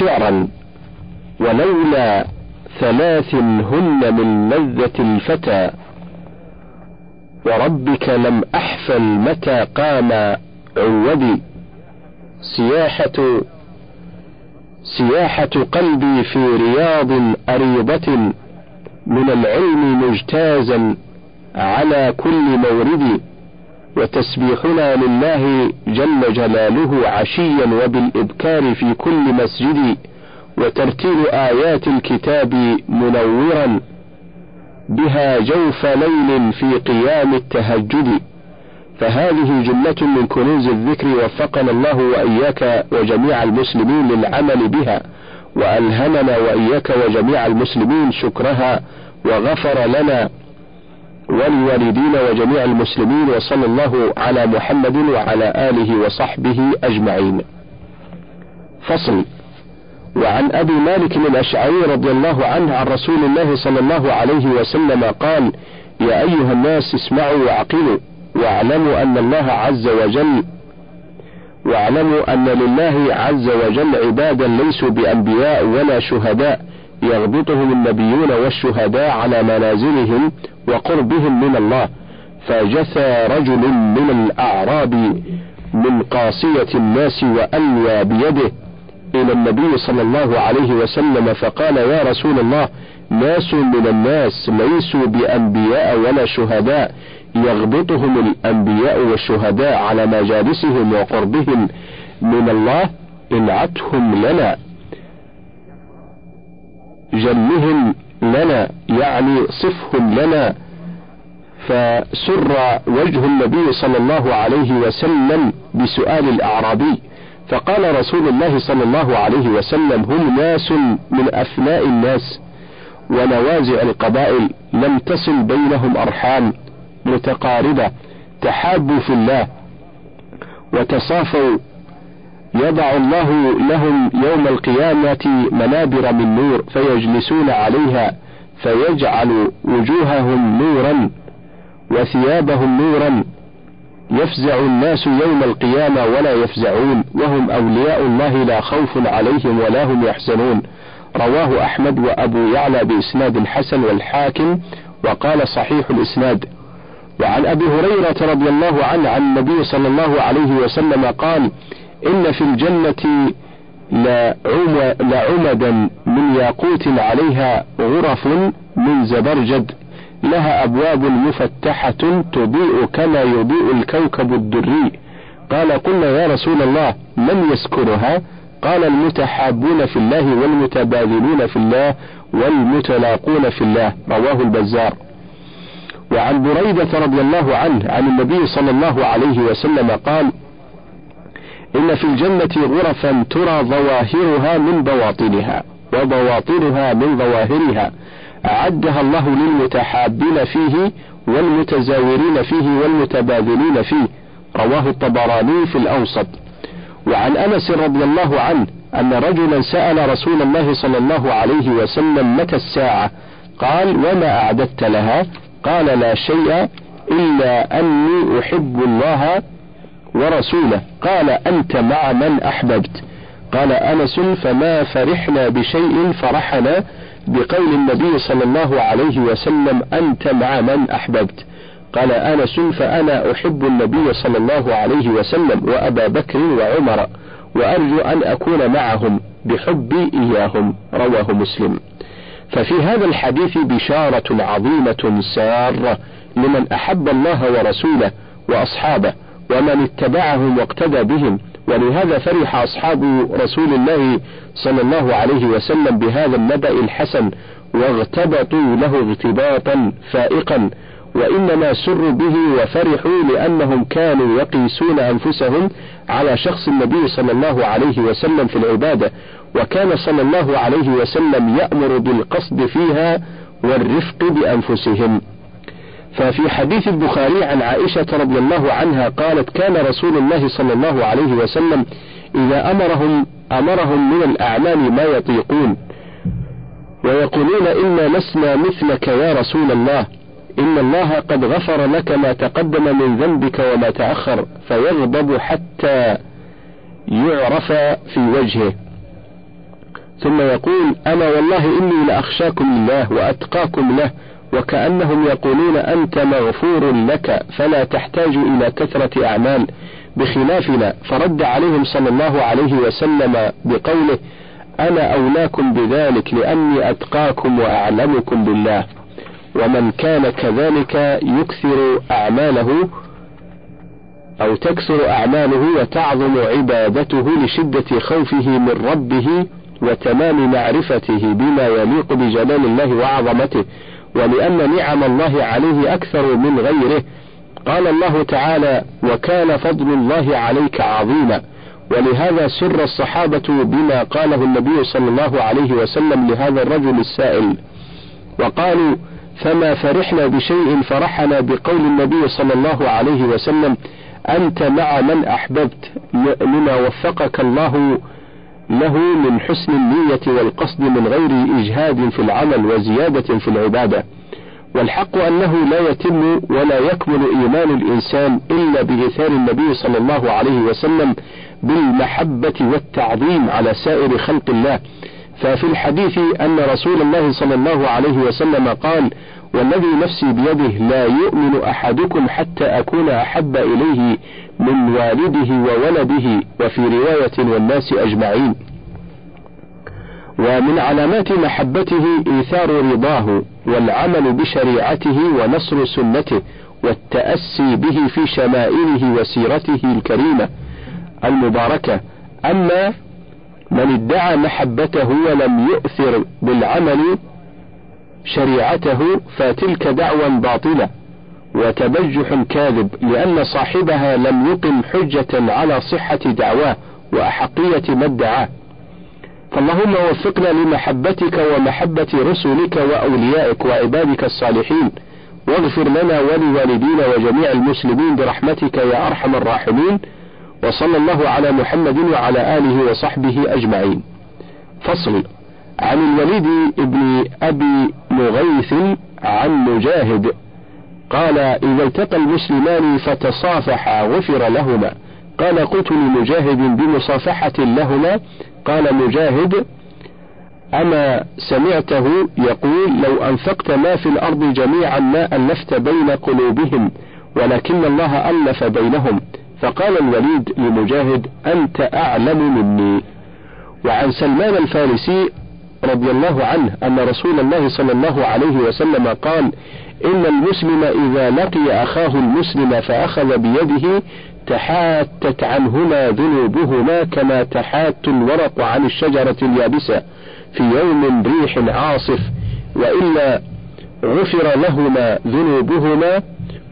شعرا ولولا ثلاث هن من لذة الفتى وربك لم أحفل متى قام عودي سياحة سياحة قلبي في رياض أريضة من العلم مجتازا على كل مورد. وتسبيحنا لله جل جلاله عشيا وبالإبكار في كل مسجد وترتيل آيات الكتاب منورا بها جوف ليل في قيام التهجد. فهذه جملة من كنوز الذكر وفقنا الله وإياك وجميع المسلمين للعمل بها وألهمنا وإياك وجميع المسلمين شكرها وغفر لنا ولوالدينا وجميع المسلمين وصلى الله على محمد وعلى آله وصحبه أجمعين. فصل. وعن أبي مالك الأشعري رضي الله عنه عن رسول الله صلى الله عليه وسلم قال يا أيها الناس اسمعوا وعقلوا واعلموا أن الله عز وجل واعلموا أن لله عز وجل عبادا ليسوا بأنبياء ولا شهداء يغبطهم النبيون والشهداء على منازلهم وقربهم من الله فجثى رجل من الأعراب من قاصية الناس وألوى بيده إلى النبي صلى الله عليه وسلم فقال يا رسول الله ناس من الناس ليسوا بأنبياء ولا شهداء يغبطهم الأنبياء والشهداء على مجالسهم وقربهم من الله انعتهم لنا. جنهم لنا يعني صفهم لنا فسر وجه النبي صلى الله عليه وسلم بسؤال الأعرابي فقال رسول الله صلى الله عليه وسلم هم ناس من أفناء الناس ونوازع القبائل لم تصل بينهم أرحام متقاربة تحابوا في الله وتصافوا يضع الله لهم يوم القيامة منابر من نور فيجلسون عليها فيجعل وجوههم نورا وثيابهم نورا. يفزع الناس يوم القيامة ولا يفزعون وهم أولياء الله لا خوف عليهم ولا هم يحزنون. رواه أحمد وأبو يعلى بإسناد حسن والحاكم وقال صحيح الإسناد. وعن أبي هريرة رضي الله عنه عن النبي صلى الله عليه وسلم قال إن في الجنة لعمدا من ياقوت عليها غرف من زبرجد لها أبواب مفتحة تضيء كما يضيء الكوكب الدري. قال قلنا يا رسول الله من يسكرها قال المتحابون في الله والمتبادلون في الله والمتلاقون في الله. رواه البزار. وعن بريدة رضي الله عنه عن النبي صلى الله عليه وسلم قال إن في الجنة غرفا ترى ظواهرها من بواطنها وبواطنها من ظواهرها. أعدها الله للمتحابين فيه والمتزاورين فيه والمتبادلين فيه. رواه الطبراني في الأوسط. وعن أنس رضي الله عنه أن رجلا سأل رسول الله صلى الله عليه وسلم متى الساعة؟ قال وما أعددت لها؟ قال لا شيء إلا أني أحب الله ورسوله. قال أنت مع من أحببت؟ قال أنس فما فرحنا بشيء فرحنا بقول النبي صلى الله عليه وسلم أنت مع من أحببت؟ قال أنس فأنا أحب النبي صلى الله عليه وسلم وأبا بكر وعمر وأرجو أن أكون معهم بحبي إياهم. رواه مسلم. ففي هذا الحديث بشارة عظيمة سارة لمن أحب الله ورسوله وأصحابه. ومن اتبعهم واقتدى بهم. ولهذا فرح أصحاب رسول الله صلى الله عليه وسلم بهذا النبأ الحسن واغتبطوا له اغتباطا فائقا. وإنما سروا به وفرحوا لأنهم كانوا يقيسون أنفسهم على شخص النبي صلى الله عليه وسلم في العبادة. وكان صلى الله عليه وسلم يأمر بالقصد فيها والرفق بأنفسهم. ففي حديث البخاري عن عائشة رضي الله عنها قالت كان رسول الله صلى الله عليه وسلم إذا أمرهم أمرهم من الأعمال ما يطيقون. ويقولون إنا لسنا مثلك يا رسول الله. إن الله قد غفر لك ما تقدم من ذنبك وما تأخر فيغضب حتى يعرف في وجهه. ثم يقول أنا والله إني لأخشاكم لله وأتقاكم له وكأنهم يقولون أنت مغفور لك فلا تحتاج إلى كثرة أعمال. بخلافنا فرد عليهم صلى الله عليه وسلم بقوله أنا أولاكم بذلك لأني أتقاكم وأعلمكم بالله. ومن كان كذلك يكثر أعماله أو تكثر أعماله وتعظم عبادته لشدة خوفه من ربه وتمام معرفته بما يليق بجلال الله وعظمته. ولأن نعم الله عليه أكثر من غيره. قال الله تعالى وكان فضل الله عليك عظيما. ولهذا سر الصحابة بما قاله النبي صلى الله عليه وسلم لهذا الرجل السائل. وقالوا فما فرحنا بشيء فرحنا بقول النبي صلى الله عليه وسلم أنت مع من أحببت لما وفقك الله له من حسن النية والقصد من غير إجهاد في العمل وزيادة في العبادة. والحق أنه لا يتم ولا يكمل إيمان الإنسان إلا بإثار النبي صلى الله عليه وسلم بالمحبة والتعظيم على سائر خلق الله. ففي الحديث أن رسول الله صلى الله عليه وسلم قال والذي نفسي بيده لا يؤمن أحدكم حتى أكون أحب إليه من والده وولده وفي رواية والناس أجمعين. ومن علامات محبته إيثار رضاه والعمل بشريعته ونصر سنته والتأسي به في شمائله وسيرته الكريمة المباركة. أما من ادعى محبته ولم يؤثر بالعمل شريعته فتلك دعوى باطلة. وتبجح كاذب لأن صاحبها لم يقم حجة على صحة دعواه وأحقية ما ادعاه. فاللهم وفقنا لمحبتك ومحبة رسلك وأوليائك وعبادك الصالحين واغفر لنا ولوالدينا وجميع المسلمين برحمتك يا أرحم الراحمين وصلى الله على محمد وعلى آله وصحبه أجمعين. فصل عن الوليد بن أبي مغيث عن مجاهد. قال إذا التقى المسلمان فتصافحا غفر لهما. قال قلت لمجاهد بمصافحة لهما. قال مجاهد أما سمعته يقول لو أنفقت ما في الأرض جميعا ما ألفت بين قلوبهم ولكن الله ألف بينهم. فقال الوليد لمجاهد أنت أعلم مني. وعن سلمان الفارسي رضي الله عنه أن رسول الله صلى الله عليه وسلم قال إن المسلم إذا لقي أخاه المسلم فأخذ بيده تحاتت عنهما ذنوبهما كما تحات الورق عن الشجرة اليابسة في يوم ريح عاصف وإلا غفر لهما ذنوبهما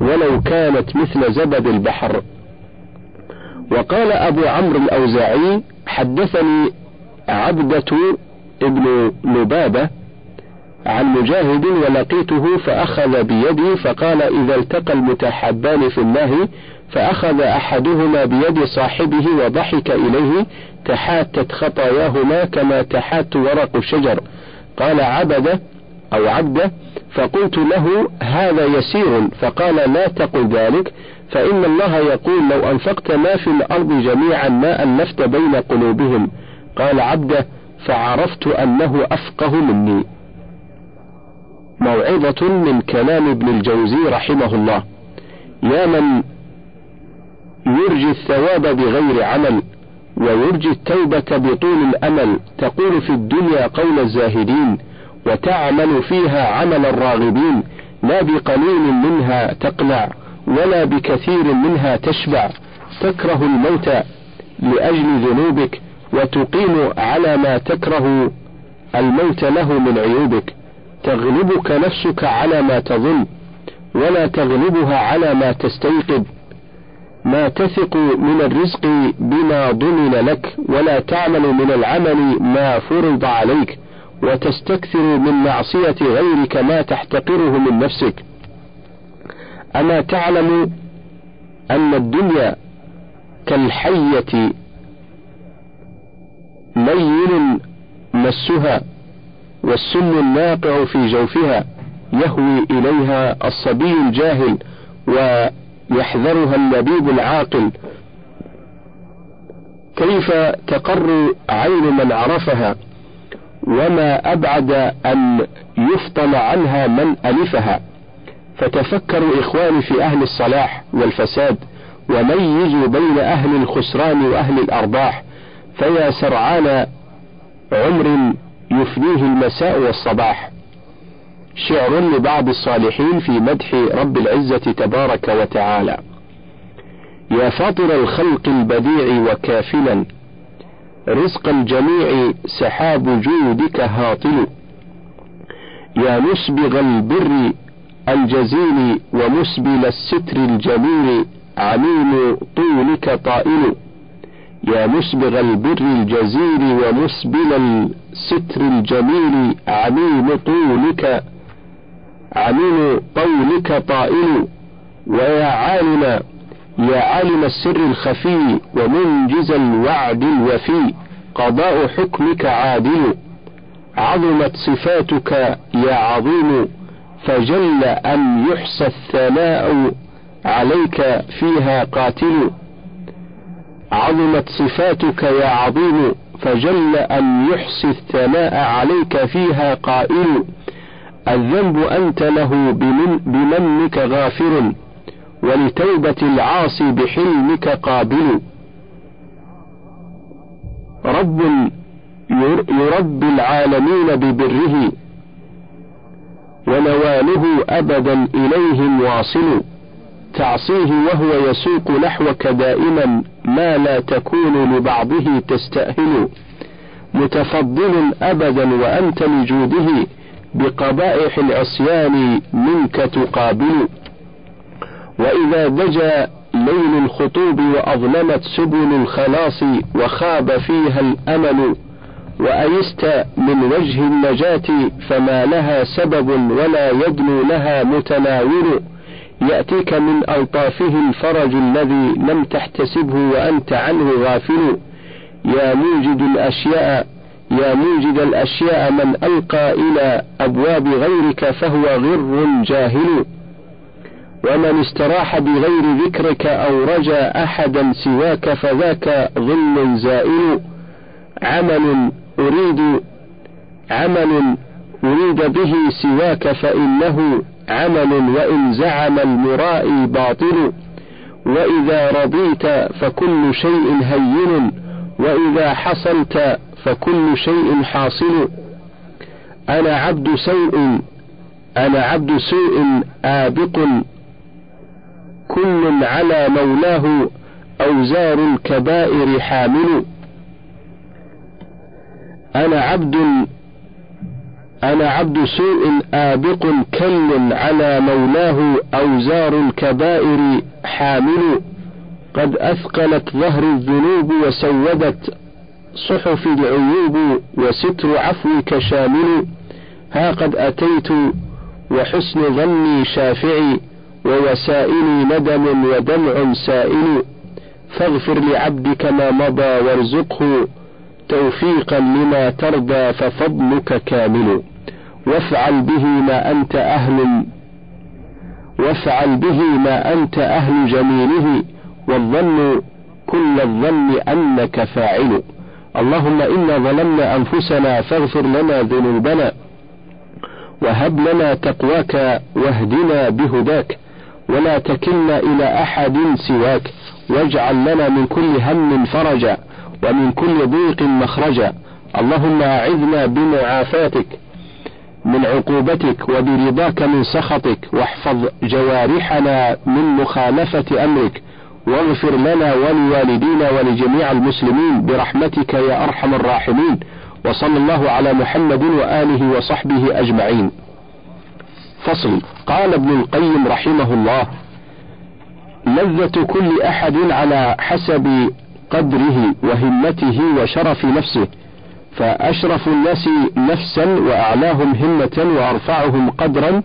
ولو كانت مثل زبد البحر. وقال أبو عمرو الأوزاعي حدثني عبدة ابن لبابة عن مجاهد ولقيته فأخذ بيدي فقال إذا التقى المتحبان في الله فأخذ أحدهما بيد صاحبه وضحك إليه تحاتت خطاياهما كما تحات ورق الشجر قال عبد أو عبد فقلت له هذا يسير فقال لا تقل ذلك فإن الله يقول لو أنفقت ما في الأرض جميعا ما ألفت بين قلوبهم قال عبده فعرفت أنه أفقه مني موعظة من كلام ابن الجوزي رحمه الله. يا من يرجي الثواب بغير عمل ويرجي التوبة بطول الأمل تقول في الدنيا قول الزاهدين وتعمل فيها عمل الراغبين لا بقليل منها تقنع ولا بكثير منها تشبع. تكره الموت لأجل ذنوبك وتقيم على ما تكره الموت له من عيوبك. تغلبك نفسك على ما تظن ولا تغلبها على ما تستيقظ. ما تثق من الرزق بما ضمن لك ولا تعمل من العمل ما فرض عليك وتستكثر من معصية غيرك ما تحتقره من نفسك. أما تعلم أن الدنيا كالحية لين مسها والسم الناقع في جوفها يهوي إليها الصبي الجاهل ويحذرها اللبيب العاقل. كيف تقر عين من عرفها؟ وما أبعد أن يفطن عنها من ألفها. فتفكروا إخواني في أهل الصلاح والفساد وميزوا بين أهل الخسران وأهل الأرباح فيا سرعان عمر يفنيه المساء والصباح. شعر لبعض الصالحين في مدح رب العزة تبارك وتعالى. يا فاطر الخلق البديع وكافلا رزق الجميع سحاب جودك هاطل. يا مسبغ البر الجزيل ومسبل الستر الجميل عميم طولك طائل. يا مسبغ البر الجزيل ومسبل الستر الجميل عميم طولك عميم طولك طائل. ويا عالم يا عالم السر الخفي ومنجز الوعد الوفي قضاء حكمك عادل. عظمت صفاتك يا عظيم فجل أن يحصى الثناء عليك فيها قاتل. عظمت صفاتك يا عظيم فجل أن يحصي الثناء عليك فيها قائل الذنب أنت له بمن بمنك غافر ولتوبة العاصي بحلمك قابل. رب يربي العالمين ببره ونواله أبدا إليهم واصل. تعصيه وهو يسوق نحوك دائما ما لا تكون لبعضه تستأهل. متفضل أبدا وأنت لجوده بقبائح العصيان منك تقابل. وإذا دجا ليل الخطوب وأظلمت سبل الخلاص وخاب فيها الأمل وأيست من وجه النجاة فما لها سبب ولا يدنو لها متناول. يأتيك من ألطافه الفرج الذي لم تحتسبه وأنت عنه غافل. يا موجد الأشياء يا موجد الأشياء من ألقى إلى أبواب غيرك فهو غر جاهل. ومن استراح بغير ذكرك أو رجا أحدا سواك فذاك ظل زائل. عمل أريد عمل أريد به سواك فإنه عمل وإن زعم المرائي باطل وإذا رضيت فكل شيء هين وإذا حصلت فكل شيء حاصل. أنا عبد سوء أنا عبد سوء آبق. كل على مولاه أوزار الكبائر حامل. أنا عبد أنا عبد سوء آبق كل على مولاه أوزار الكبائر حامل. قد أثقلت ظهر الذنوب وسودت صحف العيوب وستر عفوك شامل. ها قد أتيت وحسن ظني شافعي ووسائلي ندم ودمع سائل. فاغفر لعبدك ما مضى وارزقه توفيقا لما ترضى ففضلك كامل. وافعل به ما أنت أهل وافعل به ما أنت أهل جميله والظن كل الظن أنك فاعل. اللهم إنا ظلمنا أنفسنا فاغفر لنا ذنوبنا وهب لنا تقواك واهدنا بهداك ولا تكلنا إلى أحد سواك واجعل لنا من كل هم فرجا ومن كل ضيق مخرجا. اللهم أعذنا بمعافاتك من عقوبتك وبرضاك من سخطك واحفظ جوارحنا من مخالفة أمرك واغفر لنا ولوالدينا ولجميع المسلمين برحمتك يا أرحم الراحمين وصلى الله على محمد وآله وصحبه أجمعين. فصل. قال ابن القيم رحمه الله لذة كل أحد على حسب قدره وهمته وشرف نفسه فأشرف الناس نفسا وأعلاهم همة وأرفعهم قدرا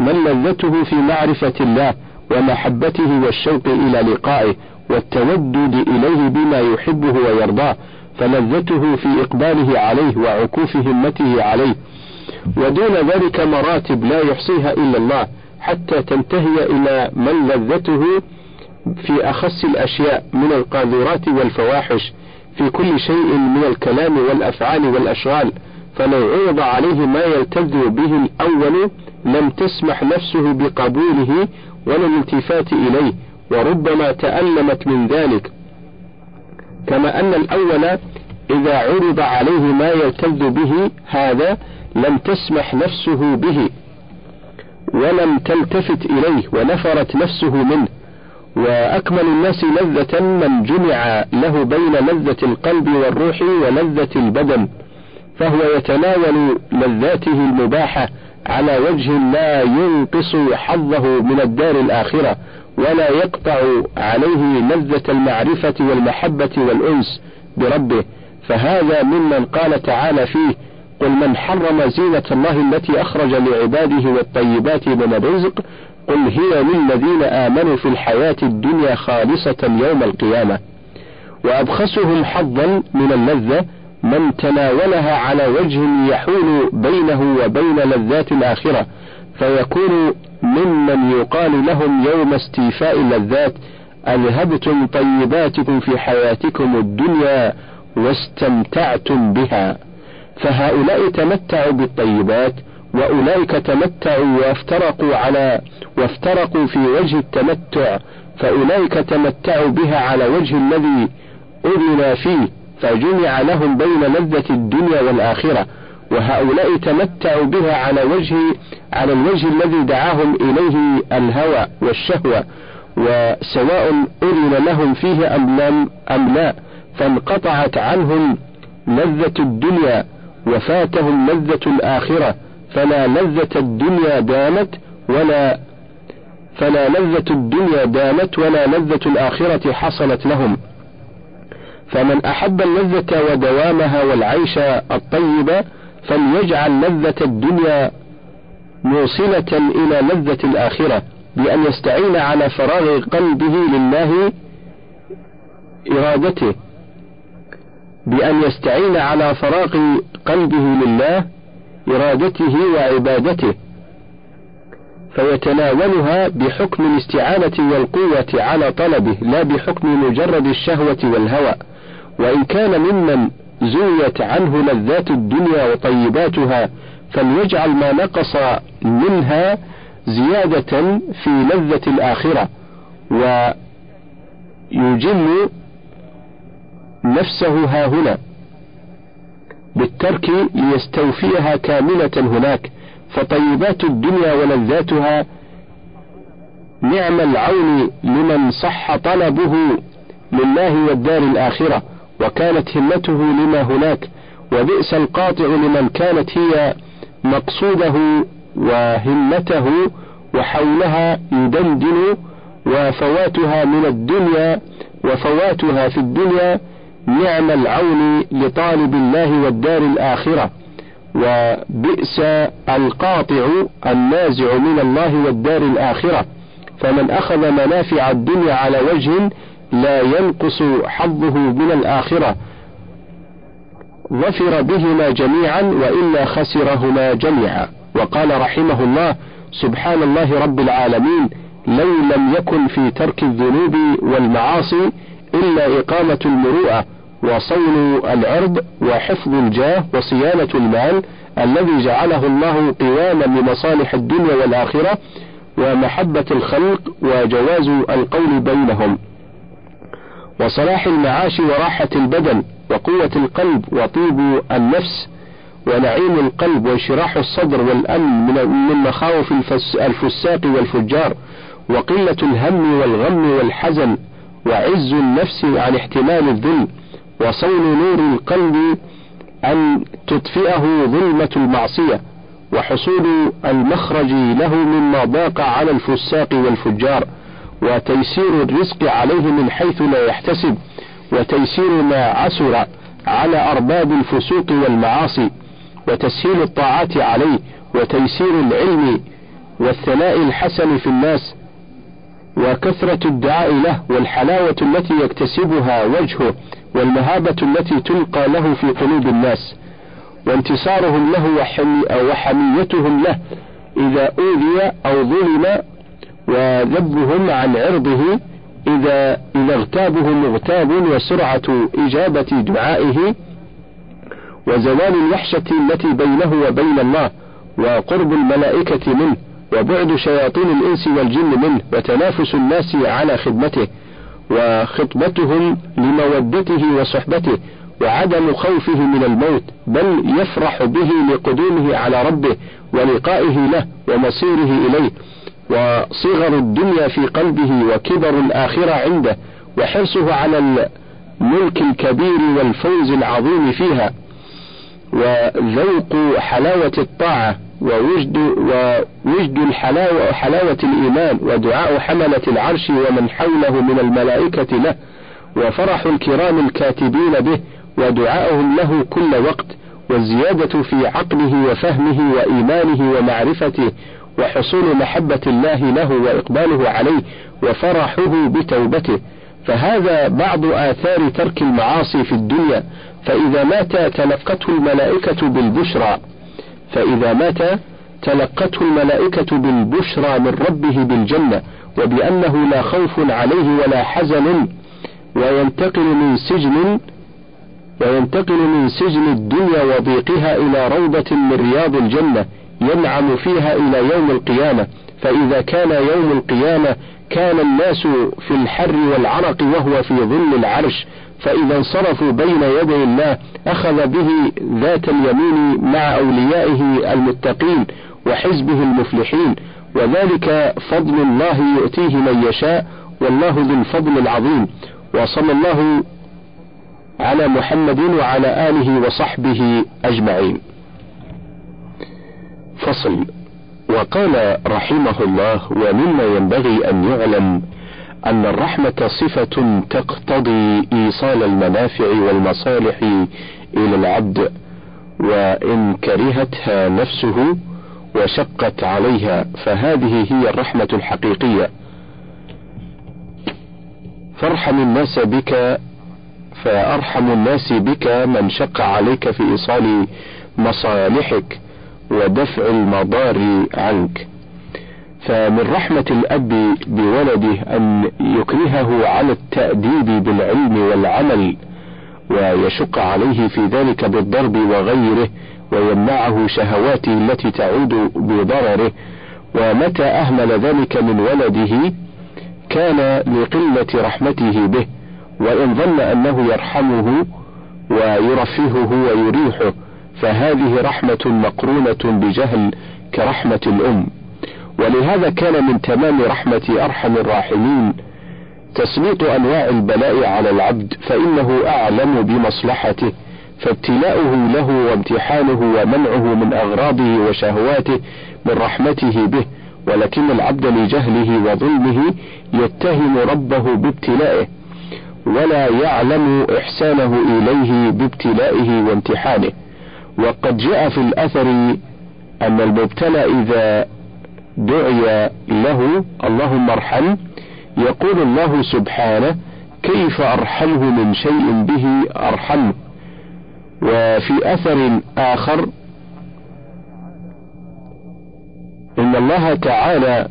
من لذته في معرفة الله ومحبته والشوق إلى لقائه والتودد إليه بما يحبه ويرضاه فلذته في إقباله عليه وعكوف همته عليه. ودون ذلك مراتب لا يحصيها إلا الله حتى تنتهي إلى من لذته في أخص الأشياء من القاذورات والفواحش. في كل شيء من الكلام والأفعال والأشغال فلو عرض عليه ما يلتذ به الأول لم تسمح نفسه بقبوله ولا الالتفات إليه وربما تألمت من ذلك. كما أن الأول إذا عرض عليه ما يلتذ به هذا لم تسمح نفسه به ولم تلتفت إليه ونفرت نفسه منه. وأكمل الناس لذة من جمع له بين لذة القلب والروح ولذة البدن فهو يتناول لذاته المباحة على وجه لا ينقص حظه من الدار الآخرة ولا يقطع عليه لذة المعرفة والمحبة والأنس بربه. فهذا ممن قال تعالى فيه قل من حرم زينة الله التي أخرج لعباده والطيبات من الرزق قل هي للذين آمنوا في الحياة الدنيا خالصة يوم القيامة وأبخسهم حظا من اللذة من تناولها على وجه يحول بينه وبين لذات الآخرة فيكون ممن يقال لهم يوم استيفاء اللذات أذهبتم طيباتكم في حياتكم الدنيا واستمتعتم بها. فهؤلاء تمتعوا بالطيبات وأولئك تمتعوا وافترقوا على وافترقوا في وجه التمتع فأولئك تمتعوا بها على وجه الذي أذن فيه فجمع لهم بين لذة الدنيا والآخرة. وهؤلاء تمتعوا بها على وجه على الوجه الذي دعاهم إليه الهوى والشهوة. وسواء أذن لهم فيه أم لم أم لا فانقطعت عنهم لذة الدنيا وفاتهم لذة الآخرة. فلا لذة الدنيا دامت ولا فلا لذة الدنيا دامت ولا لذة الآخرة حصلت لهم. فمن أحب اللذة ودوامها والعيش الطيب فليجعل لذة الدنيا موصلة إلى لذة الآخرة بأن يستعين على فراغ قلبه لله إرادته بأن يستعين على فراغ قلبه لله إرادته وعبادته فيتناولها بحكم الاستعانة والقوة على طلبه لا بحكم مجرد الشهوة والهوى. وإن كان ممن زويت عنه لذات الدنيا وطيباتها فليجعل ما نقص منها زيادة في لذة الآخرة. ويجل نفسه ها هنا. بالترك ليستوفيها كاملة هناك فطيبات الدنيا ولذاتها نعم العون لمن صح طلبه لله والدار الآخرة وكانت همته لما هناك وبئس القاطع لمن كانت هي مقصوده وهمته وحولها يدندن وفواتها من الدنيا وفواتها في الدنيا نعم العون لطالب الله والدار الآخرة وبئس القاطع النازع من الله والدار الآخرة. فمن أخذ منافع الدنيا على وجه لا ينقص حظه من الآخرة. ظفر بهما جميعا وإلا خسرهما جميعا. وقال رحمه الله سبحان الله رب العالمين لو لم يكن في ترك الذنوب والمعاصي إلا إقامة المروءة. وصون العرض وحفظ الجاه وصيانة المال الذي جعله الله قواما لمصالح الدنيا والآخرة ومحبة الخلق وجواز القول بينهم. وصلاح المعاش وراحة البدن وقوة القلب وطيب النفس ونعيم القلب وانشراح الصدر والأمن من مخاوف الفساق والفجار وقلة الهم والغم والحزن وعز النفس عن احتمال الذل وصون نور القلب أن تطفئه ظلمة المعصية وحصول المخرج له مما ضاق على الفساق والفجار وتيسير الرزق عليه من حيث لا يحتسب وتيسير ما عسر على أرباب الفسوق والمعاصي وتسهيل الطاعات عليه وتيسير العلم والثناء الحسن في الناس وكثرة الدعاء له والحلاوة التي يكتسبها وجهه والمهابة التي تلقى له في قلوب الناس وانتصارهم له وحميتهم له إذا أوذي أو ظلم وذبهم عن عرضه إذا إذا اغتابه مغتاب وسرعة إجابة دعائه وزوال الوحشة التي بينه وبين الله وقرب الملائكة منه وبعد شياطين الإنس والجن منه وتنافس الناس على خدمته. وخطبتهم لمودته وصحبته وعدم خوفه من الموت بل يفرح به لقدومه على ربه ولقائه له ومصيره إليه. وصغر الدنيا في قلبه وكبر الآخرة عنده وحرصه على الملك الكبير والفوز العظيم فيها. وذوق حلاوة الطاعة ووجد ووجد الحلاوة حلاوة الإيمان ودعاء حملة العرش ومن حوله من الملائكة له وفرح الكرام الكاتبين به ودعاؤهم له كل وقت والزيادة في عقله وفهمه وإيمانه ومعرفته وحصول محبة الله له وإقباله عليه وفرحه بتوبته. فهذا بعض آثار ترك المعاصي في الدنيا. فإذا مات تلقته الملائكة بالبشرى. فإذا مات تلقته الملائكة بالبشرى من ربه بالجنة وبأنه لا خوف عليه ولا حزن وينتقل من سجن وينتقل من سجن الدنيا وضيقها إلى روضة من رياض الجنة ينعم فيها إلى يوم القيامة. فإذا كان يوم القيامة كان الناس في الحر والعرق وهو في ظل العرش. فإذا انصرفوا بين يدي الله أخذ به ذات اليمين مع أوليائه المتقين وحزبه المفلحين. وذلك فضل الله يؤتيه من يشاء والله ذو الفضل العظيم. وصلى الله على محمد وعلى آله وصحبه أجمعين. فصل. وقال رحمه الله ومما ينبغي أن يعلم أن الرحمة صفة تقتضي إيصال المنافع والمصالح إلى العبد وإن كرهتها نفسه وشقت عليها فهذه هي الرحمة الحقيقية. فارحم الناس بك فأرحم الناس بك من شق عليك في إيصال مصالحك ودفع المضار عنك. فمن رحمة الأب بولده أن يكرهه على التأديب بالعلم والعمل ويشق عليه في ذلك بالضرب وغيره ويمنعه شهواته التي تعود بضرره. ومتى أهمل ذلك من ولده؟ كان لقلة رحمته به وإن ظن أنه يرحمه ويرفهه ويريحه فهذه رحمة مقرونة بجهل كرحمة الأم. ولهذا كان من تمام رحمة أرحم الراحمين تسليط أنواع البلاء على العبد فإنه أعلم بمصلحته فابتلاؤه له وامتحانه ومنعه من أغراضه وشهواته من رحمته به ولكن العبد لجهله وظلمه يتهم ربه بابتلائه ولا يعلم إحسانه إليه بابتلائه وامتحانه. وقد جاء في الأثر أن المبتلى إذا دعي له اللهم ارحم. يقول الله سبحانه كيف أرحمه من شيء به أرحمه وفي أثر آخر إن الله تعالى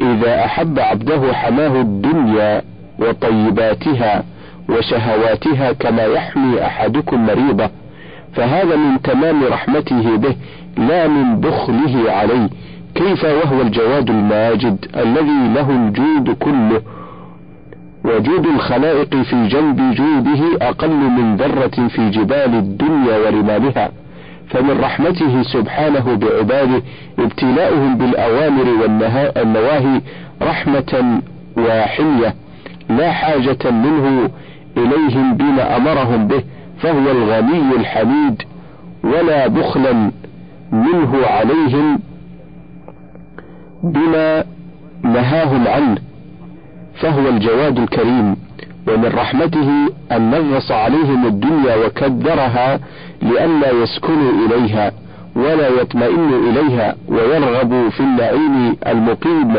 إذا أحب عبده حماه الدنيا وطيباتها وشهواتها كما يحمي أحدكم مريضة. فهذا من تمام رحمته به لا من بخله عليه. كيف وهو الجواد الماجد الذي له الجود كله؟ وجود الخلائق في جنب جوده أقل من ذرة في جبال الدنيا ورمالها فمن رحمته سبحانه بعباده ابتلاؤهم بالأوامر والنواهي رحمة وحمية لا حاجة منه إليهم بما أمرهم به فهو الغني الحميد ولا بخلا منه عليهم بما نهاهم عنه فهو الجواد الكريم ومن رحمته أن نغص عليهم الدنيا وكدرها لئلا يسكنوا إليها ولا يطمئنوا إليها ويرغبوا في النعيم المقيم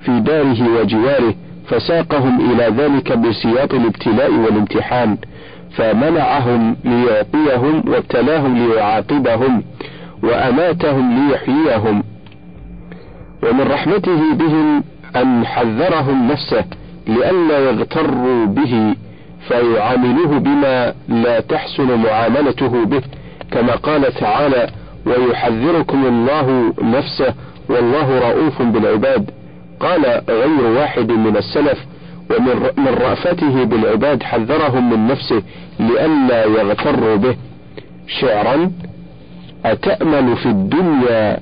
في داره وجواره فساقهم إلى ذلك بسياط الابتلاء والامتحان فمنعهم ليعطيهم وابتلاهم ليعاقبهم وأماتهم ليحييهم. ومن رحمته بهم أن حذرهم نفسه لئلا يغتروا به فيعاملوه بما لا تحسن معاملته به كما قال تعالى ويحذركم الله نفسه والله رؤوف بالعباد قال غير واحد من السلف ومن رأفته بالعباد حذرهم من نفسه لئلا يغتروا به شعرا أتأمل في الدنيا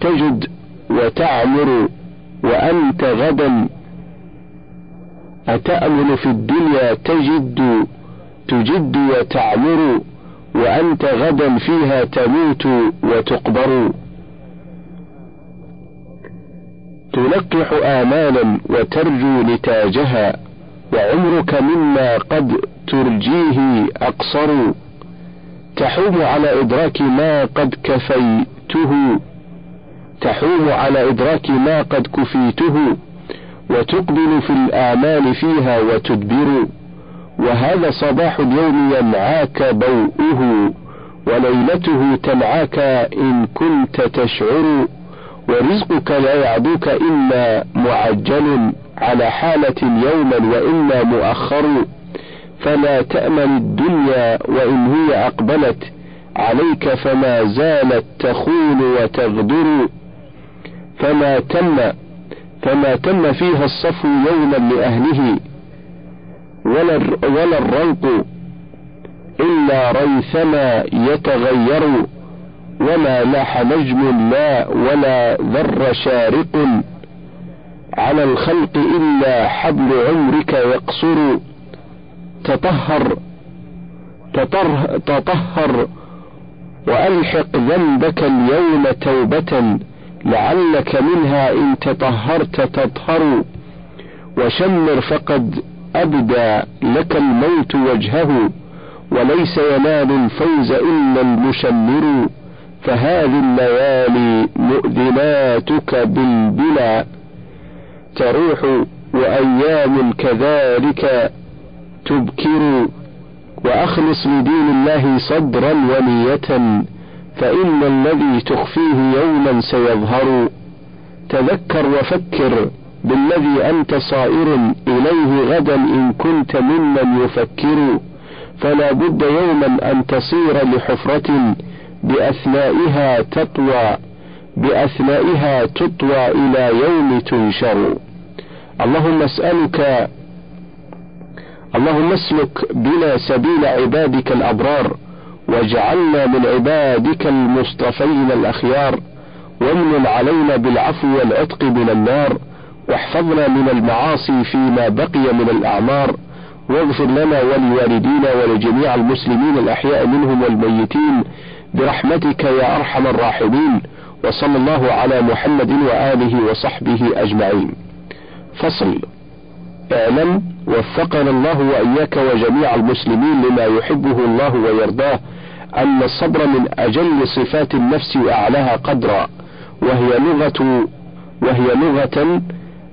تجد وتعمر وأنت غدا أتأمل في الدنيا تجد تجد وتعمر وأنت غدا فيها تموت وتقبر. تلقح آمالا وترجو نتاجها وعمرك مما قد ترجيه أقصر. تحوم على إدراك ما قد كفيته. تحوم على إدراك ما قد كفيته وتقبل في الآمال فيها وتدبر. وهذا صباح اليوم ينعاك ضوءه وليلته تنعاك إن كنت تشعر. ورزقك لا يعدوك إلا معجل على حالة يوما وإلا مؤخر. فلا تأمن الدنيا وإن هي أقبلت عليك فما زالت تخون وتغدر. فما تم فما تم فيها الصفو يوما لأهله ولا ولا الرنق إلا ريثما يتغير وما لاح نجم لا ولا ذر شارق على الخلق إلا حبل عمرك يقصر. تطهر تطهر, تطهر وألحق ذنبك اليوم توبة. لعلك منها إن تطهرت تطهر وشمر فقد أبدى لك الموت وجهه وليس ينال الفوز إلا المشمر فهذه الليالي مؤذناتك بالبلا تروح وأيام كذلك تبكر وأخلص لدين الله صدرا ونية. فإن الذي تخفيه يوما سيظهر. تذكر وفكر بالذي أنت صائر إليه غدا إن كنت ممن يفكر. فلا بد يوما أن تصير لحفرة بأثنائها تطوى بأثنائها تطوى إلى يوم تنشر. اللهم اسألك اللهم اسلك بنا سبيل عبادك الأبرار. واجعلنا من عبادك المصطفين الأخيار وامن علينا بالعفو والعتق من النار واحفظنا من المعاصي فيما بقي من الأعمار واغفر لنا ولوالدينا ولجميع المسلمين الأحياء منهم والميتين برحمتك يا أرحم الراحمين وصلى الله على محمد وآله وصحبه أجمعين. فصل. اعلم وفقنا الله وإياك وجميع المسلمين لما يحبه الله ويرضاه أن الصبر من أجل صفات النفس وأعلاها قدرا وهي لغة وهي لغة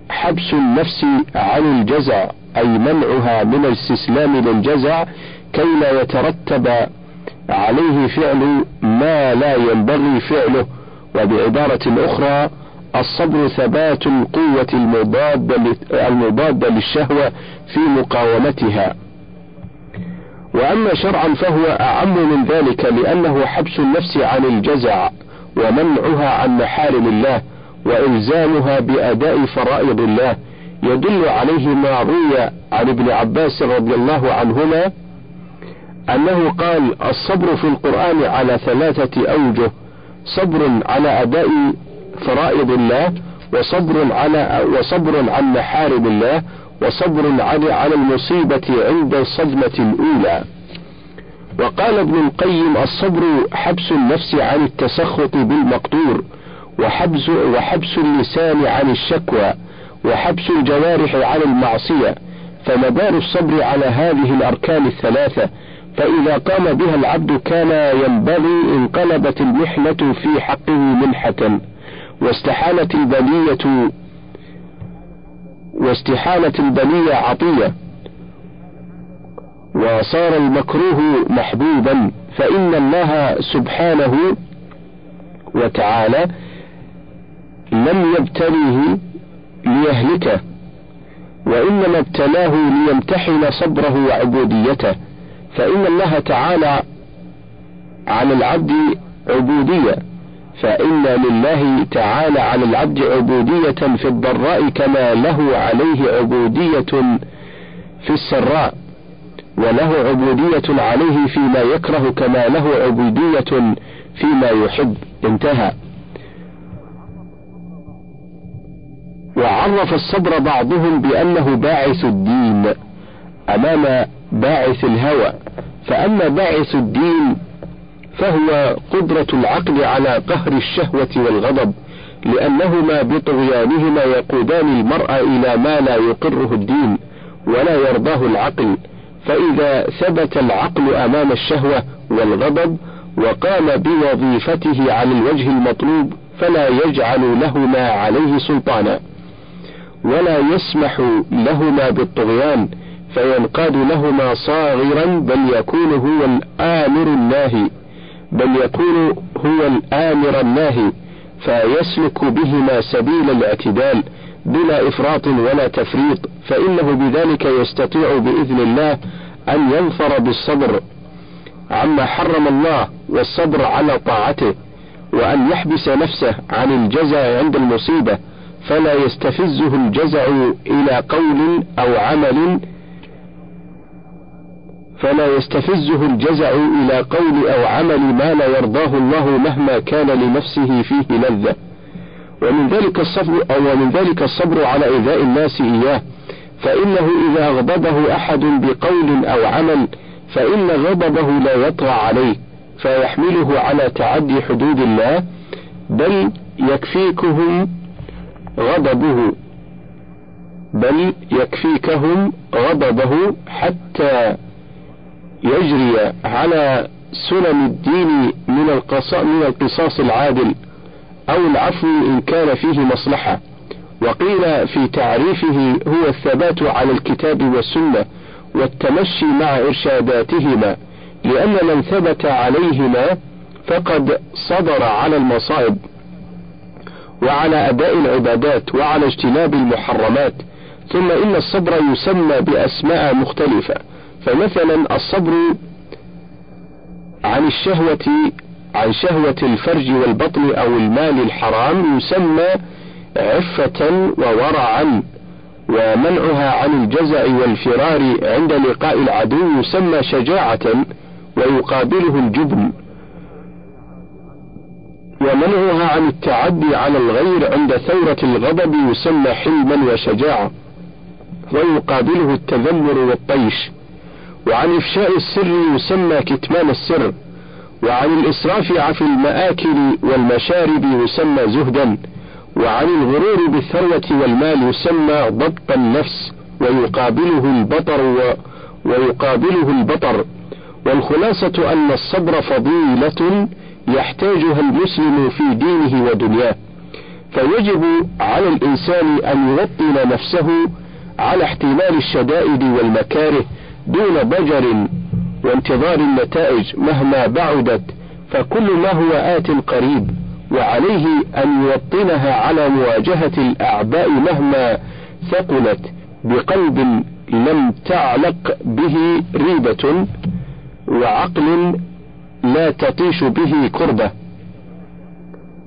حبس النفس عن الجزع أي منعها من الاستسلام للجزع كي لا يترتب عليه فعل ما لا ينبغي فعله. وبعبارة أخرى الصبر ثبات القوة المضادة المضادة للشهوة في مقاومتها. وأما شرعا فهو أعم من ذلك لأنه حبس النفس عن الجزع ومنعها عن محارم الله وإلزامها بأداء فرائض الله. يدل عليه ما روي عن ابن عباس رضي الله عنهما أنه قال الصبر في القرآن على ثلاثة أوجه صبر على أداء فرائض الله وصبر على وصبر عن محارم الله وصبر على المصيبة عند الصدمة الأولى. وقال ابن القيم الصبر حبس النفس عن التسخط بالمقدور وحبس وحبس اللسان عن الشكوى وحبس الجوارح عن المعصية. فمدار الصبر على هذه الأركان الثلاثة فإذا قام بها العبد كان ينبغي انقلبت المحنة في حقه منحة واستحالت البلية واستحالت البلية عطية. وصار المكروه محبوبا فإن الله سبحانه وتعالى لم يبتليه ليهلكه وإنما ابتلاه ليمتحن صبره وعبوديته. فإن الله تعالى على العبد عبودية. فإن لله تعالى على العبد عبودية في الضراء كما له عليه عبودية في السراء وله عبودية عليه فيما يكره كما له عبودية فيما يحب. انتهى. وعرف الصبر بعضهم بأنه باعث الدين أمام باعث الهوى فأما باعث الدين فهو قدرة العقل على قهر الشهوة والغضب لأنهما بطغيانهما يقودان المرء إلى ما لا يقره الدين ولا يرضاه العقل فإذا ثبت العقل أمام الشهوة والغضب وقام بوظيفته على الوجه المطلوب فلا يجعل لهما عليه سلطانا. ولا يسمح لهما بالطغيان فينقاد لهما صاغرا بل يكون هو الآمر الناهي. بل يكون هو الآمر الناهي فيسلك بهما سبيل الاعتدال بلا إفراط ولا تفريط فإنه بذلك يستطيع بإذن الله أن يظفر بالصبر عما حرم الله والصبر على طاعته وأن يحبس نفسه عن الجزع عند المصيبة فلا يستفزه الجزع إلى قول أو عمل فلا يستفزه الجزع إلى قول أو عمل ما لا يرضاه الله مهما كان لنفسه فيه لذة. ومن ذلك الصبر أو ومن ذلك الصبر على إيذاء الناس إياه. فإنه إذا غضبه أحد بقول أو عمل فإن غضبه لا يطغى عليه فيحمله على تعدي حدود الله بل يكفيكهم غضبه. بل يكفيكهم غضبه حتى يجري على سنن الدين من من القصاص العادل أو العفو إن كان فيه مصلحة. وقيل في تعريفه هو الثبات على الكتاب والسنة والتمشي مع إرشاداتهما لأن من ثبت عليهما فقد صبر على المصائب وعلى أداء العبادات وعلى اجتناب المحرمات ثم إن الصبر يسمى بأسماء مختلفة. فمثلا الصبر عن الشهوة عن شهوة الفرج والبطن أو المال الحرام يسمى عفة وورعا ومنعها عن الجزع والفرار عند لقاء العدو يسمى شجاعة ويقابله الجبن. ومنعها عن التعدي على الغير عند ثورة الغضب يسمى حلما وشجاعة ويقابله التذمر والطيش. وعن إفشاء السر يسمى كتمان السر وعن الإسراف في المآكل والمشارب يسمى زهدا وعن الغرور بالثروة والمال يسمى ضبط النفس ويقابله البطر ويقابله البطر. والخلاصة أن الصبر فضيلة يحتاجها المسلم في دينه ودنياه. فيجب على الإنسان أن يوطن نفسه على احتمال الشدائد والمكاره دون ضجر وانتظار النتائج مهما بعدت فكل ما هو آت قريب وعليه أن يوطنها على مواجهة الأعباء مهما ثقلت بقلب لم تعلق به ريبة وعقل لا تطيش به كربة.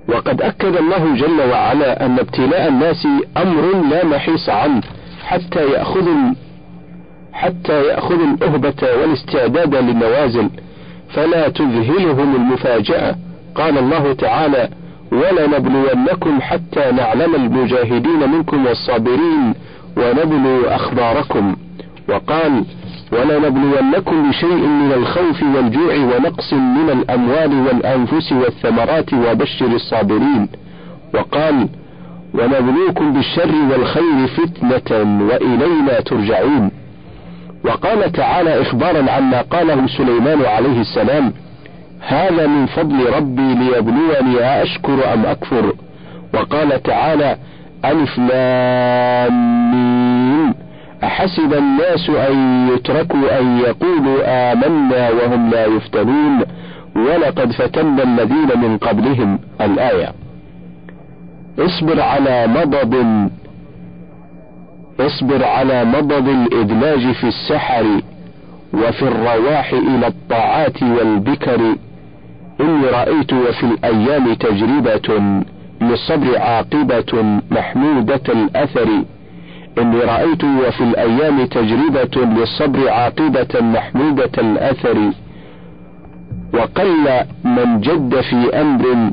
وقد أكد الله جل وعلا أن ابتلاء الناس أمر لا محيص عنه حتى يأخذ حتى يأخذوا الأهبة والاستعداد للنوازل فلا تذهلهم المفاجأة. قال الله تعالى ولنبلونكم حتى نعلم المجاهدين منكم والصابرين ونبلو أخباركم. وقال ولنبلونكم بشيء من الخوف والجوع ونقص من الأموال والأنفس والثمرات وبشر الصابرين. وقال ونبلوكم بالشر والخير فتنة وإلينا ترجعون. وقال تعالى إخبارا عما قاله سليمان عليه السلام هذا من فضل ربي ليبلوني أأشكر أم أكفر. وقال تعالى ألف لام أحسب الناس أن يتركوا أن يقولوا آمنا وهم لا يفتنون ولقد فتنا الذين من قبلهم الآية. اصبر على مضض اصبر على مضض الإدلاج في السحر وفي الرواح إلى الطاعات والبكر. إني رأيت وفي الأيام تجربة للصبر عاقبة محمودة الأثر. إني رأيت وفي الأيام تجربة للصبر عاقبة محمودة الأثر. وقل من جد في أمر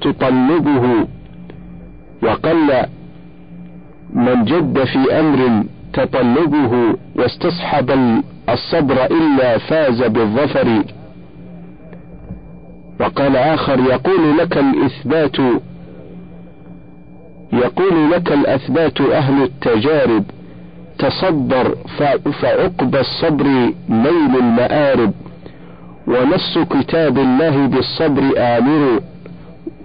تطلبه. وقل من جد في أمر تطلبه واستصحب الصبر إلا فاز بالظفر. وقال آخر يقول لك الإثبات يقول لك الأثبات أهل التجارب. تصبر فعقب الصبر نيل المآرب ونص كتاب الله بالصبر آمر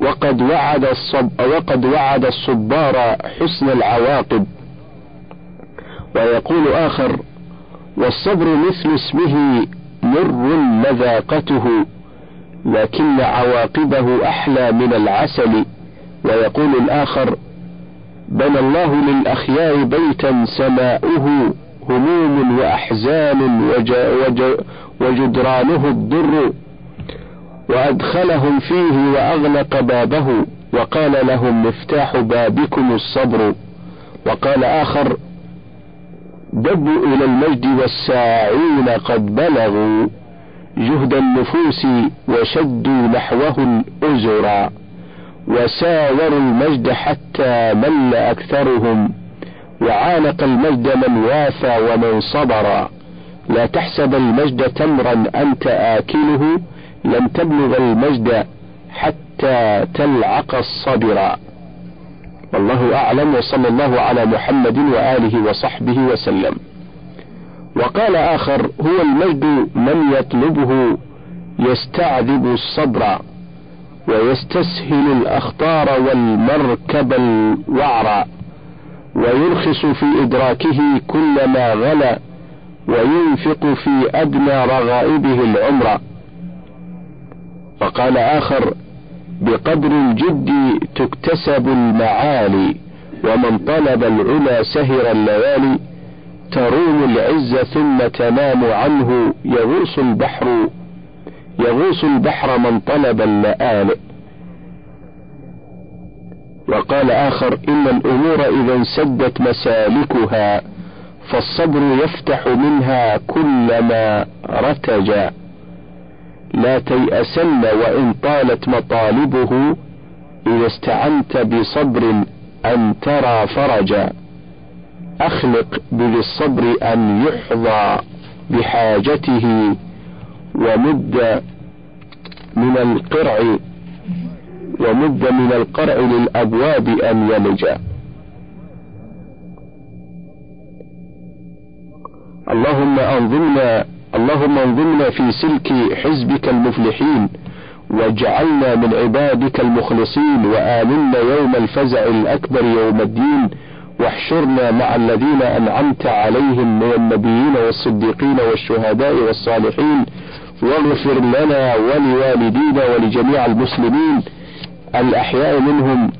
وقد وعد الصب وقد وعد الصبار حسن العواقب. ويقول آخر والصبر مثل اسمه مر مذاقته لكن عواقبه أحلى من العسل. ويقول الآخر بنى الله للأخيار بيتا سماؤه هموم وأحزان وج وج وجدرانه الضر. وأدخلهم فيه وأغلق بابه وقال لهم مفتاح بابكم الصبر. وقال آخر دبوا إلى المجد والساعون قد بلغوا جهد النفوس وشدوا نحوه الأزرا. وساوروا المجد حتى مل أكثرهم. وعانق المجد من وافى ومن صبر. لا تحسب المجد تمرا أنت آكله لن تبلغ المجد حتى تلعق الصبر والله أعلم وصلى الله على محمد وآله وصحبه وسلم. وقال آخر هو المجد من يطلبه يستعذب الصبر ويستسهل الأخطار والمركب الوعر ويرخص في إدراكه كل ما غلا وينفق في أدنى رغائبه العمر. وقال آخر بقدر الجد تكتسب المعالي ومن طلب العلا سهر الليالي تروم العز ثم تنام عنه يغوص البحر يغوص البحر من طلب اللآلئ وقال آخر إن الأمور إذا انسدت مسالكها فالصبر يفتح منها كل ما رتجا. لا تيأسن وإن طالت مطالبه إذا استعنت بصبر أن ترى فرجا. أخلق بالصبر أن يحظى بحاجته ومد من القرع ومد من القرع للأبواب أن يلجا اللهم أنظمنا اللهم انظمنا في سلك حزبك المفلحين واجعلنا من عبادك المخلصين وآمنا يوم الفزع الأكبر يوم الدين واحشرنا مع الذين أنعمت عليهم من النبيين والصديقين والشهداء والصالحين واغفر لنا ولوالدينا ولجميع المسلمين الأحياء منهم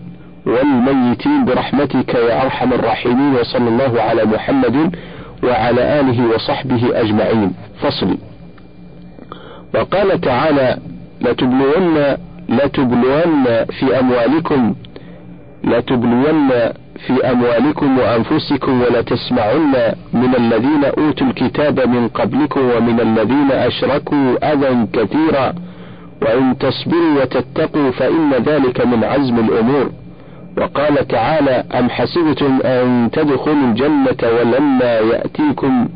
والميتين برحمتك يا أرحم الراحمين وصلى الله على محمد وعلى آله وصحبه أجمعين. فصل. وقال تعالى لتبلون لتبلون في أموالكم لتبلون في أموالكم وأنفسكم ولتسمعن من الذين أوتوا الكتاب من قبلكم ومن الذين أشركوا أذى كثيرا. وإن تصبروا وتتقوا فإن ذلك من عزم الأمور. وقال تعالى أم حسبتم أن تدخلوا الجنة ولما يأتيكم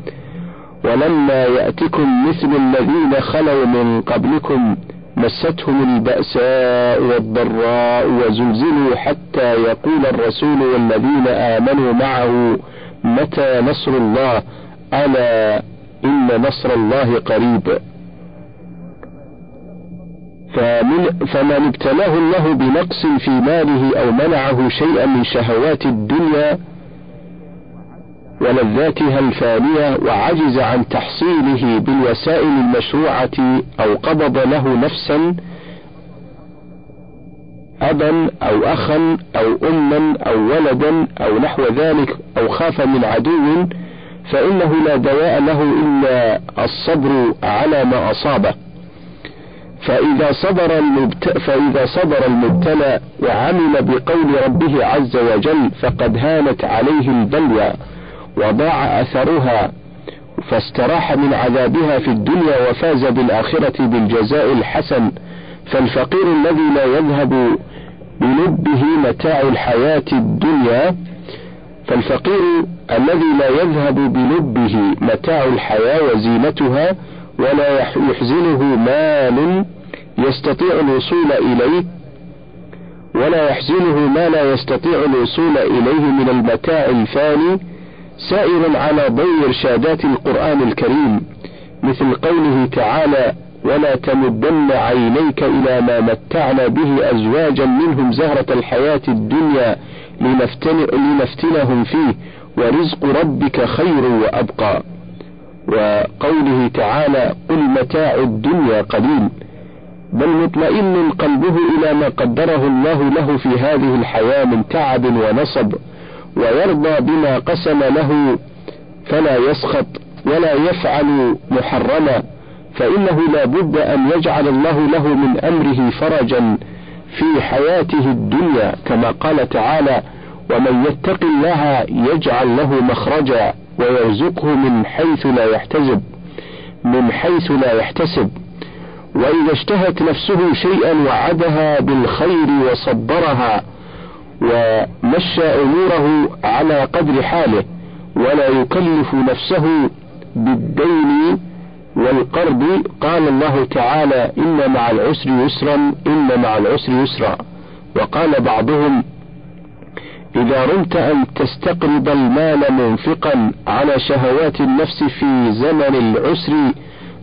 ولما يأتكم مثل الذين خلوا من قبلكم مستهم البأساء والضراء وزلزلوا حتى يقول الرسول والذين آمنوا معه متى نصر الله؟ ألا إن نصر الله قريب. فمن, فمن ابتلاه الله بنقص في ماله أو منعه شيئا من شهوات الدنيا ولذاتها الفانية وعجز عن تحصيله بالوسائل المشروعة أو قبض له نفسا أبا أو أخا أو أما أو ولدا أو نحو ذلك أو خاف من عدو فإنه لا دواء له إلا الصبر على ما أصابه. فإذا صدر المبت... فإذا صدر المبتلى وعمل بقول ربه عز وجل فقد هانت عليه البلوى وضاع أثرها فاستراح من عذابها في الدنيا وفاز بالآخرة بالجزاء الحسن فالفقير الذي لا يذهب بلبه متاع الحياة الدنيا فالفقير الذي لا يذهب بلبه متاع الحياة وزينتها ولا يحزنه مال يستطيع الوصول إليه ولا يحزنه ما لا يستطيع الوصول إليه من المتاع الفاني سائر على ضوء إرشادات القرآن الكريم مثل قوله تعالى ولا تمدن عينيك إلى ما متعنا به أزواجا منهم زهرة الحياة الدنيا لنفتن لنفتنهم فيه ورزق ربك خير وأبقى. وقوله تعالى قل متاع الدنيا قليل بل مطمئن قلبه إلى ما قدره الله له في هذه الحياة من تعب ونصب ويرضى بما قسم له فلا يسخط ولا يفعل محرما فإنه لا بد أن يجعل الله له من أمره فرجا في حياته الدنيا كما قال تعالى ومن يتق الله يجعل له مخرجا ويرزقه من حيث لا يحتسب من حيث لا يحتسب. وإذا اشتهت نفسه شيئا وعدها بالخير وصبرها ومشى أموره على قدر حاله ولا يكلف نفسه بالدين والقرض. قال الله تعالى إن مع العسر يسرا إن مع العسر يسرا. وقال بعضهم إذا رمت أن تستقرض المال منفقا على شهوات النفس في زمن العسر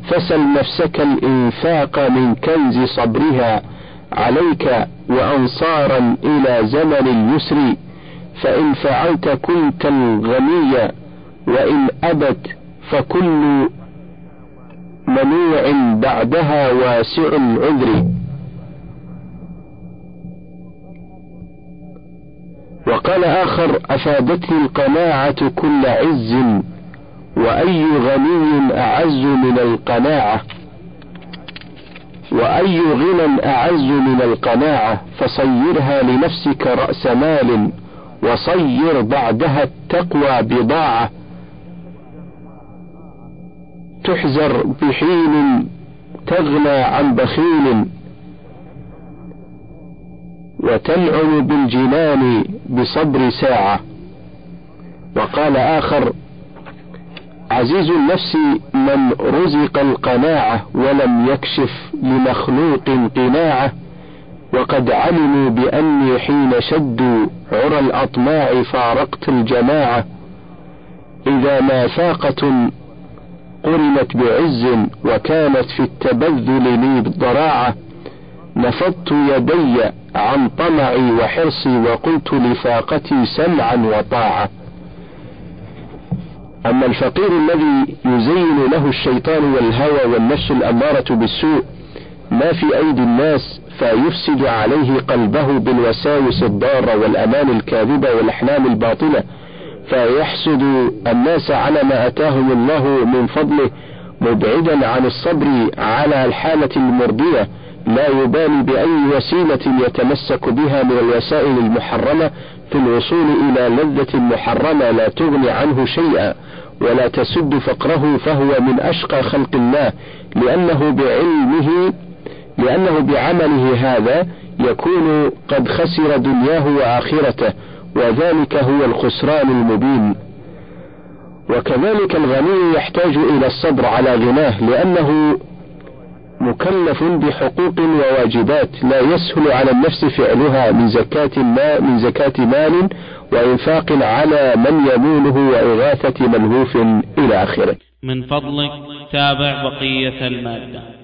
فسل نفسك الإنفاق من كنز صبرها عليك وأنصارا إلى زمن اليسر. فإن فعلت كنت الغني وإن أبت فكل منوع بعدها واسع العذر. وقال آخر أفادتني القناعة كل عز وأي غني أعز من القناعة وأي غنى أعز من القناعة فصيرها لنفسك رأس مال وصير بعدها التقوى بضاعة. تحزر بحين تغنى عن بخيل. وتنعم بالجنان بصبر ساعة. وقال آخر عزيز النفس من رزق القناعة ولم يكشف لمخلوق قناعة وقد علموا بأني حين شدوا عرى الأطماع فارقت الجماعة. إذا ما فاقة قرنت بعز وكانت في التبذل لي ضراعة نفضت يدي عن طمعي وحرصي وقلت لفاقتي سمعا وطاعة. أما الفقير الذي يزين له الشيطان والهوى والنفس الأمارة بالسوء ما في أيدي الناس فيفسد عليه قلبه بالوساوس الضارة والأمان الكاذبة والأحلام الباطلة فيحسد الناس على ما أتاهم الله من فضله مبعدا عن الصبر على الحالة المرضية لا يبالي بأي وسيلة يتمسك بها من الوسائل المحرمة في الوصول إلى لذة محرمة لا تغني عنه شيئا ولا تسد فقره فهو من أشقى خلق الله لأنه بعلمه لأنه بعمله هذا يكون قد خسر دنياه وآخرته وذلك هو الخسران المبين. وكذلك الغني يحتاج إلى الصبر على غناه لأنه مكلف بحقوق وواجبات لا يسهل على النفس فعلها من زكاة مال من زكاة مال وإنفاق على من يمونه وإغاثة ملهوف إلى آخره. من فضلك تابع بقية المادة.